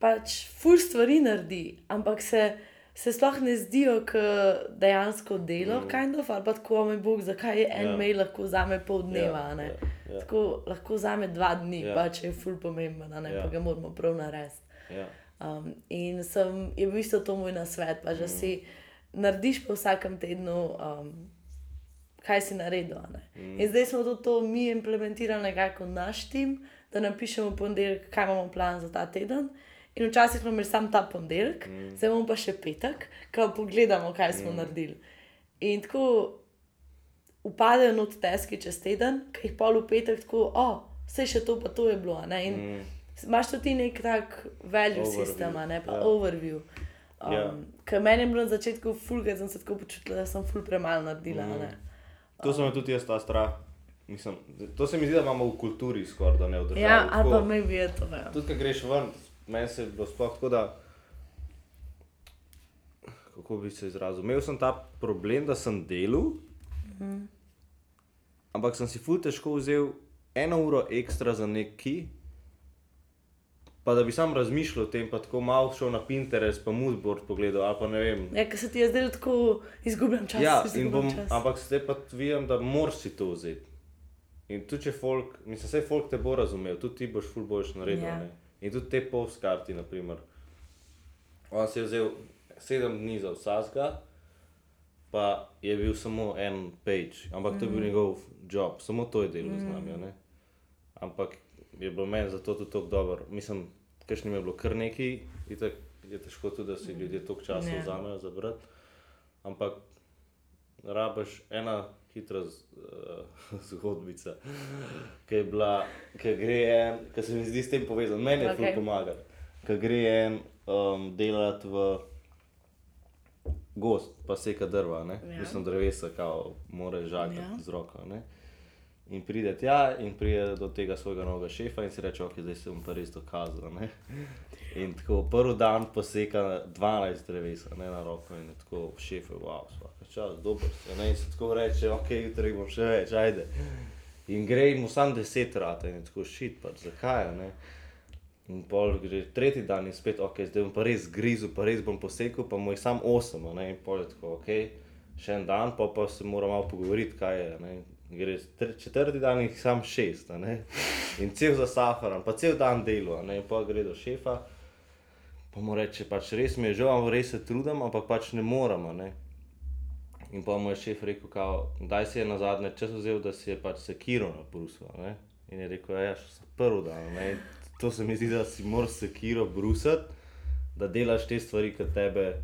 pač ful stvari naredi, ampak se, se sploh ne zdijo, kot dejansko delo, mm. kind of, ali pa tako, moj bog, zakaj je en Ja. ja. mail lahko vzame pol dneva. Ja, a ne. ja, ja. Tako lahko vzame dva dni, Ja. ja. pa če je ful pomemben, ne, Ja. ja. pa ga moramo prav narediti. ja. Um, in sem, je bil isto to moj nasvet, pa že mm. si narediš po vsakem tednu, um, kaj si naredil. Mm. In zdaj smo tudi to mi implementirali nekako v naš tim, da napišemo v ponedeljek, kaj imamo plan za ta teden. In včasih smo imeli samo ta ponedeljek, mm. zdaj imamo pa še petek, ko pogledamo, kaj smo mm. naredili. In tako upadejo not teski čez teden, ki jih pol v petek tako, o, oh, vse še to, pa to je bilo. ne." In Mm. Imáš tudi nek tak value Overview, system, a ne pa ja. yeah. overview. Um, Ja. Ker meni je bilo na začetku fulga, sem se tako počutila, da sem ful premalo naredila. Mm. Mm. To sem tudi jaz ta strah. Mislim, to se mi zdi, da imamo v kulturi skoraj, da ne v državi. Ja, ali pa me bi je to. Ja. Tudi, ko greš ven, meni se je bilo sploh tako, da. Kako bi se izrazil? Imel sem ta problem, da sem delal, mm. ampak sem si ful težko vzel eno uro ekstra za neki. Pa da bi sam razmišljal o tem, pa tako malo šel na Pinterest, pa moodboard pogledal, ali pa ne vem. Ja, ker se ti je zdelo tako, izgubljam čas. Ja, bom, čas. ampak zdaj pa vidim, da moraš si to vzeti. In tudi če folk, mislim, vse folk te bo razumel, tudi ti boš ful boš naredil. Ja. Yeah. In tudi te postkarti, naprimer. On si je vzel sedem dni za vsakega, pa je bil samo en page, ampak mm. to je bil njegov job, samo to je delal mm. z nami. ne. Ampak je bilo meni zato tudi tako dobro. Mislim, kakšnim je bilo kar nekaj, itak je težko tudi, da si ljudje toliko časa Ja. vzamejo za brati. Ampak rabiš ena hitra z, uh, zgodbica, ki je bila, ki gre en, ki se mi zdi s tem povezan, meni je okay. Okej. ful pomaga. Ki gre en um, delati v gost, pa seka drva, ne? Ja. Mislim drevesa, kao mora žagati Ja. ja. z roko. Ne? In pride tja, in pride do tega svojega novega šefa, in si reče, ok, zdaj se bom pa res dokazal. Ne? In tako prvi dan poseka 12 drevesa ne, na roko, in je tako šef, wow, vsak čas, dober si. Ne? In se tako reče, ok, jutri bom še več, ajde. In gre mu sam 10 rata, in je tako šit, pač zakaj. Ne? In pol gre tretji dan in spet, ok, zdaj bom pa res grizel, pa res bom posekal, pa mu je sam 8, ne? in pol je tako, ok, še en dan, pa, pa se moramo malo pogovoriti, kaj je. Ne? Gre tr- četrti dan in sam šest, in cel za saharan, pa cel dan delo, in pa gre do šefa, pa mu reče, pač res mi je žal, ampak res se trudim, ampak pač ne moramo. Ne? In pa mu je šef rekel, kao, daj si je na zadnje čas vzel, da si je pač sekiro na ne." In je rekel, ja, še prvi dan. Ne? To se mi zdi, da si moraš sekiro brusati, da delaš te stvari, ki tebe,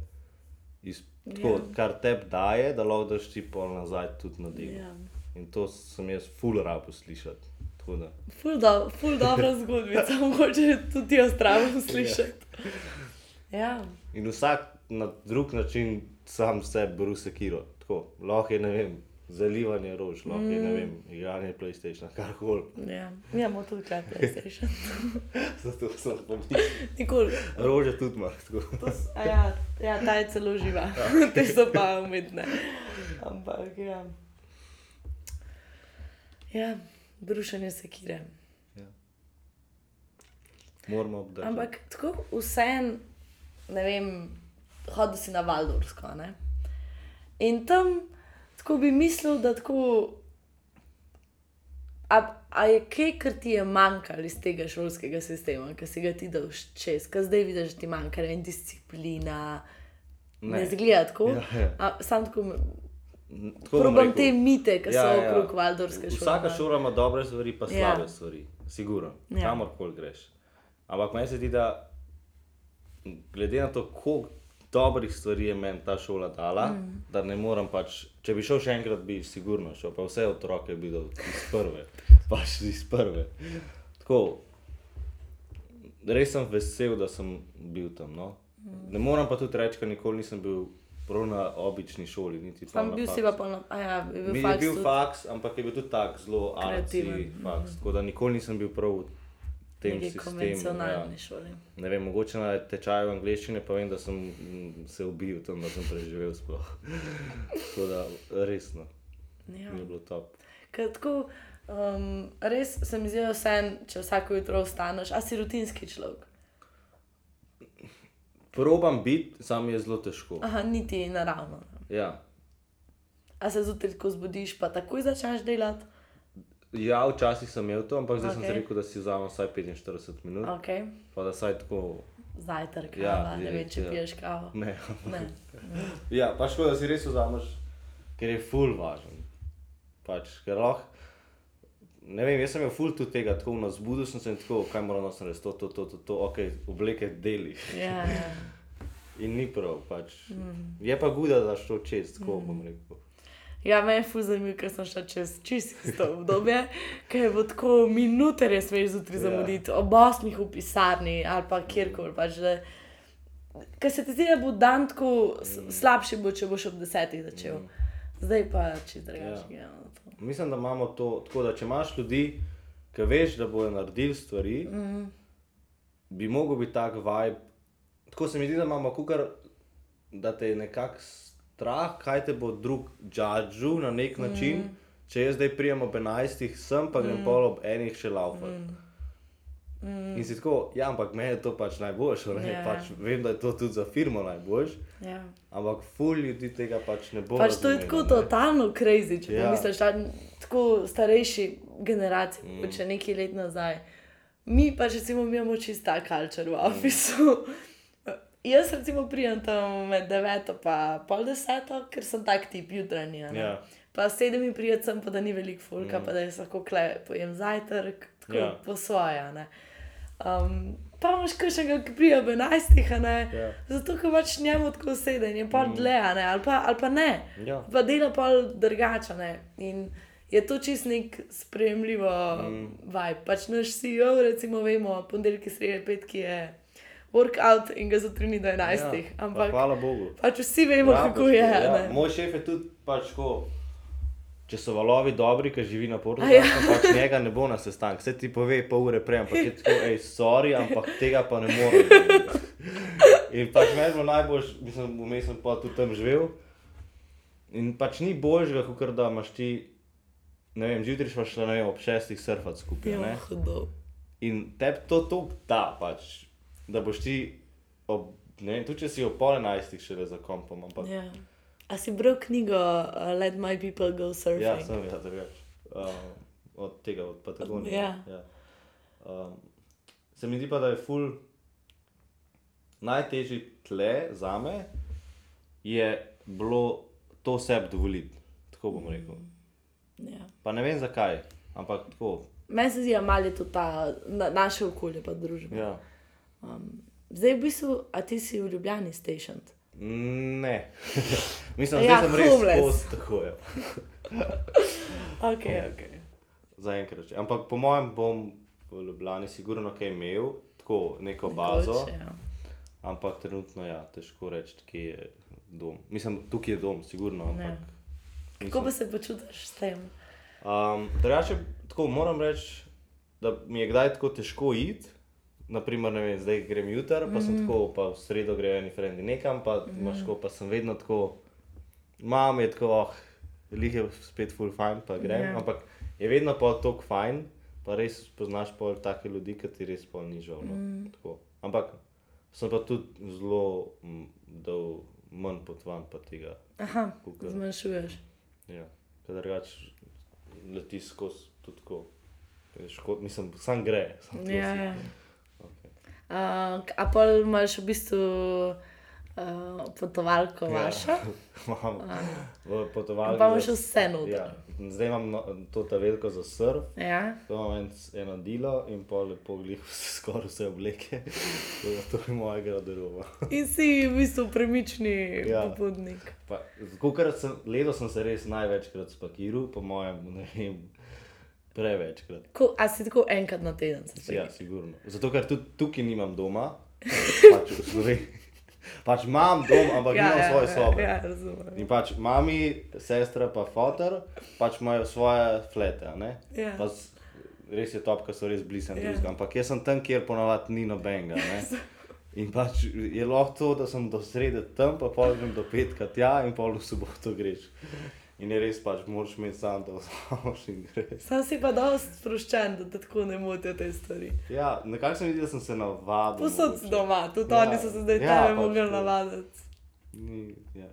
iz, tako, Ja. kar tebi daje, da lahko daš ti pol nazaj tudi na delo. Ja. In to sem jaz full rabo slišati. Da. Ful, do, ful dobra zgodbica, mogoče tudi jaz zdravo slišati. Ja. In vsak na drug način sam sebe brusi sekiro. Tako, lahko je, ne vem, zalivanje rož, lahko je, ne vem, igranje PlayStation, karkoli. Ja, mi imamo tudi čas, PlayStation. Zato sem pomislil. Nikoli. Rože tudi ima. Ja, ja, ta je celo živa, te so pa umetne. Ampak, ja. Ja, brušenje sekire. Moramo obdržati. Ampak tako vsem, ne vem, hodil si na Valdorsko. Ne? In tam tako bi mislil, da tako. A, a je kaj, kar ti je manjkalo iz tega šolskega sistema, ki si ga ti dal čez, kaj zdaj vidiš, da ti manjka vem, disciplina. Ne, ne zgleda tako. Ja, ja. A, sam tako probam te mite, ki Ja, so ja. okrog Valdorske šole. Vsaka ne. šola ima dobre stvari, pa Ja. slabe stvari, sigurno, Ja. ja. kamorkoli greš. Ampak meni se zdi, da glede na to, koliko dobrih stvari je meni ta šola dala, mm. da ne morem pač, če bi šel še enkrat, bi sigurno šel, pa vse otroke bi dal iz prve, pač iz prve. Tako, res sem vesel, da sem bil tam. No? Ne morem pa tudi reči, ker nikoli nisem bil prav na obični šoli, niti Sam bil si pa polno, a ja, je bil Mi je faks bil tudi. faks, ampak je bil tudi tak zelo arci faks. Tako da nikoli nisem bil prav v tem neki sistemu. konvencionalni Ja. šoli. Ne vem, mogoče na tečaju angleščine pa vem, da sem mm, se ubil tam, da sem preživel sploh. Tako da resno, Ja. je bilo top. Ker tako, um, res se mi zdi vse, če vsako jutro vstaneš, a si rutinski človek. Probam biti, sam je zelo težko. Aha, niti naravno. Ja. A se zjutraj tako zbudiš, pa takoj začneš delati. ja, včasih sem imel to, ampak zdaj okay. sem si rekel, da si vzamem vsaj 45 minut. Ok, Pa da saj tako. zajtrk, Ja, ne vem, direkt, če ja. piješ kavo. Ne. Ne. Ja, pač tako, da si res vzameš, ker je ful važen. Pač, ker lahko. Ne vem, jaz sem imel ful tudi tega, tako na zbudu sem se in tako, kaj moram narediti, to, to, to, to, to, ok, obleke deli. Ja, ja. In ni prav, pač. Mm. Je pa guda, da to čez, tako mm. bom rekel. ja me je fuz zanimivo, ker sem šla čez čisto isto obdobje, ker je bilo tako minute res smeš zjutraj Ja. zamuditi, ob osmih v pisarni ali pa kjerkoli. Pač, da- Ker se ti zdi, da bo dan tako s- slabši, bo, če boš ob desetih začel. Zdaj pa če drugače. Ja. Mislim, da imamo to tako, da če imaš ljudi, ki veš, da bodo naredili stvari, mm. bi mogel biti tak vibe. Tako se mi zdi, da imamo kukar, da te je nekako strah, kaj te bo drug judžu na nek način. Mm. Če jaz zdaj prijem ob 11, sem pa grem mm. pol ob enih še laufati. Mm. Mm. In si tako, ja, ampak meni je to pač najboljše, Ja. yeah. pač vem, da je to tudi za firmo najboljše, Ja. ampak ful ljudi tega pač ne bo. Pač to je tako ne. totalno crazy, če ja. Ja. pomisliš, da tako starejši generacije, mm. če nekaj let nazaj. Mi pa recimo imamo čist ta kultur v ofisu. Jaz recimo prijem tam med 9 in pol deseto, ker sem tak tip jutranji. Ja. Pa sedem in prijem sem, pa da ni veliko fulka, mm. pa da jaz lahko kle pojem zajtrk, tako ja. Ja. po svoje. Um, pa imaš kakšnega, ki prija ob 11, a ne. Ja. Zato, ker pač njemu tako seden, je pa dlje, a ne, ali pa, ali pa ne. Ja. Pa dela pa drugače. ne. In je to čist nek sprejemljivo mm. vibe. Pač naš CEO, recimo, vemo, ponedeljki, sredi, petki je workout in ga zjutraj ni do 11. Ja, pa Ampak hvala Bogu. pač vsi vemo, ja, kako pač, je. Ja, ne. moj šef je tudi pač tako. Če so valovi dobri, ki živi na A ja. Pač njega ne bo na sestanku. Vse ti pove pol ure prej, ampak je tako, hej, sorry, ampak tega pa ne morem. In pač meni je bilo najbolj, mislim, vmes sem pa tudi tam živel. In pač ni božjega, kot da imaš ti, ne vem, zjutraj šla, ne vem, ob šestih surfati skupaj. Ja, hudo. In tebi to, to da, pač, da boš ti, ob, ne vem, tudi če si ob pol enajstih šele za kompom, ampak Ja. A si bral knjigo uh, Let My People Go Surfing? Ja, sem ja, drugač. Um, od tega, od Patagonije. Ja. Ja. Um, se mi zdi pa, da je ful najtežji tle za me, je bilo to sebi dovoliti. Tako bom rekel. Ja. Pa ne vem zakaj, ampak tako. Meni se zdi, da malo je to ta, na, naše okolje, pa družba. Ja. Zdaj, v bistvu, a ti si v Ljubljani stationed. Ne. Mislim, da Ja, sem res homeless. post tako. Ja. Ok, ok. Zaenkrat. Ampak po mojem bom v Ljubljani sigurno kaj imel, tako neko bazo. Nekoč, ja. Ampak trenutno ja, težko reči, kje je dom. Mislim, tukaj je dom, sigurno. Ampak, Kako pa se počutiš s tem? Um, drugače, tako moram reči, da mi je kdaj tako težko iti. Naprimer, vem, zdaj grem jutra, pa sem tako, pa v sredo grejo eni frendi nekam, pa imaš tako, pa sem vedno tako, mam je tako, oh, lih je spet full fajn, pa grem, Ja. ampak je vedno pa tako fajn, pa res spoznaš pol take ljudi, ki ti res pol ni žal. No? Tako. Ampak sem pa tudi zelo mm, dal manj potovanj pa tega. Aha, Kakor- zmanjšuješ. Ja, ker drugač leti skozi tudi tako. Škod, mislim, sam gre. Sam Ja, ja. Uh, a pa imaš v bistvu uh, potovalko vašo? Imam v potovalki. Pa imaš vse noter. Ja, zdaj imam no, to ta veliko za surf, Ja. to imam en, eno dilo in pol lepo glih skoraj vse obleke. To je moja garderoba. In si v bistvu premični Ja. popotnik. Pa, Kukrat sem, leto sem se res največkrat spakiral, po mojem, ne vem, prevečkrat. Ko, a si tako enkrat na teden? Ja, sigurno. Zato, ker tudi tukaj nimam doma, pač v Sloveniji. Pač imam dom, ampak ja, nimam svoje sobe. Ja, razumem. In pač mami, sestra, pa fotor, pač imajo svoje flete. Ja. Pa s- res je top, ker so res blizu Ja. drugega. Ampak jaz sem tam, kjer ponavadi ni nobenega. ne. In pač je lahko to, da sem do srede tam, pa pol grem do petka tja in pol v soboto greš. In je res pač, moraš imeti sam to vzameš in greš. Sam si pa dosti sproščen, da te tako ne motijo te stvari. Ja, nekako sem videl, da sem se navadil. Posod si doma, tudi Ja, oni so se zdaj ja, tebe pač mogli navaditi. Ni, ja,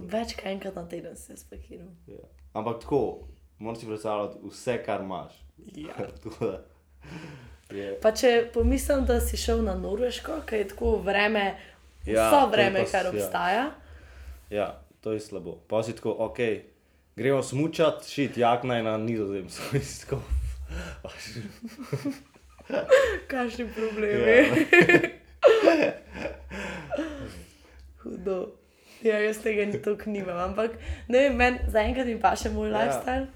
Več kot enkrat na teden se spakiram. ja. Ampak tako, moraš si predstavljati vse, kar imaš. Ja. Da je, Pa če pomislim, da si šel na Norveško, ker je tako vreme, Ja, vso vreme, kar ja. obstaja. ja, to je slabo. Pa si tako, ok, gremo smučati, šit jakna je na nizozemsko. pač, Kakšni ja. problemi. Hudo. Ja, jaz tega ni tako nimam, ampak ne vem, meni zaenkrat mi pa še moj Ja. ja. lifestyle.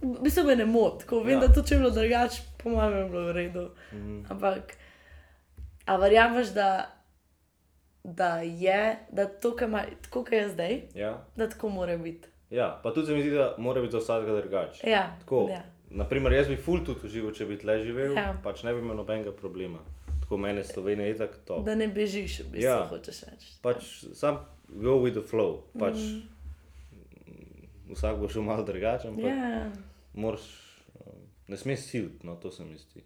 V bistvu me ne moti, ko vem, Ja. ja. da to če bi bilo drugače, po mojem, bi bilo v redu. Mhm. Ampak, a verjameš, da, da je, da to, kar ima, tako kot je zdaj, ja. da tako mora biti. ja, pa tudi se mi zdi, da mora biti za vsakega drugače. Ja, Tako, ja. naprimer, jaz bi ful tudi užival, če bi tle živel, Ja. pač ne bi imel nobenega problema. Tako mene Slovenija je tako to. da ne bežiš, v bistvu, Ja. hočeš reči. Pač sam go with the flow. Pač, mm. Vsak bo šel malo drugačen, ampak Ja, moraš, um, ne smeš siliti, no to se mi zdi.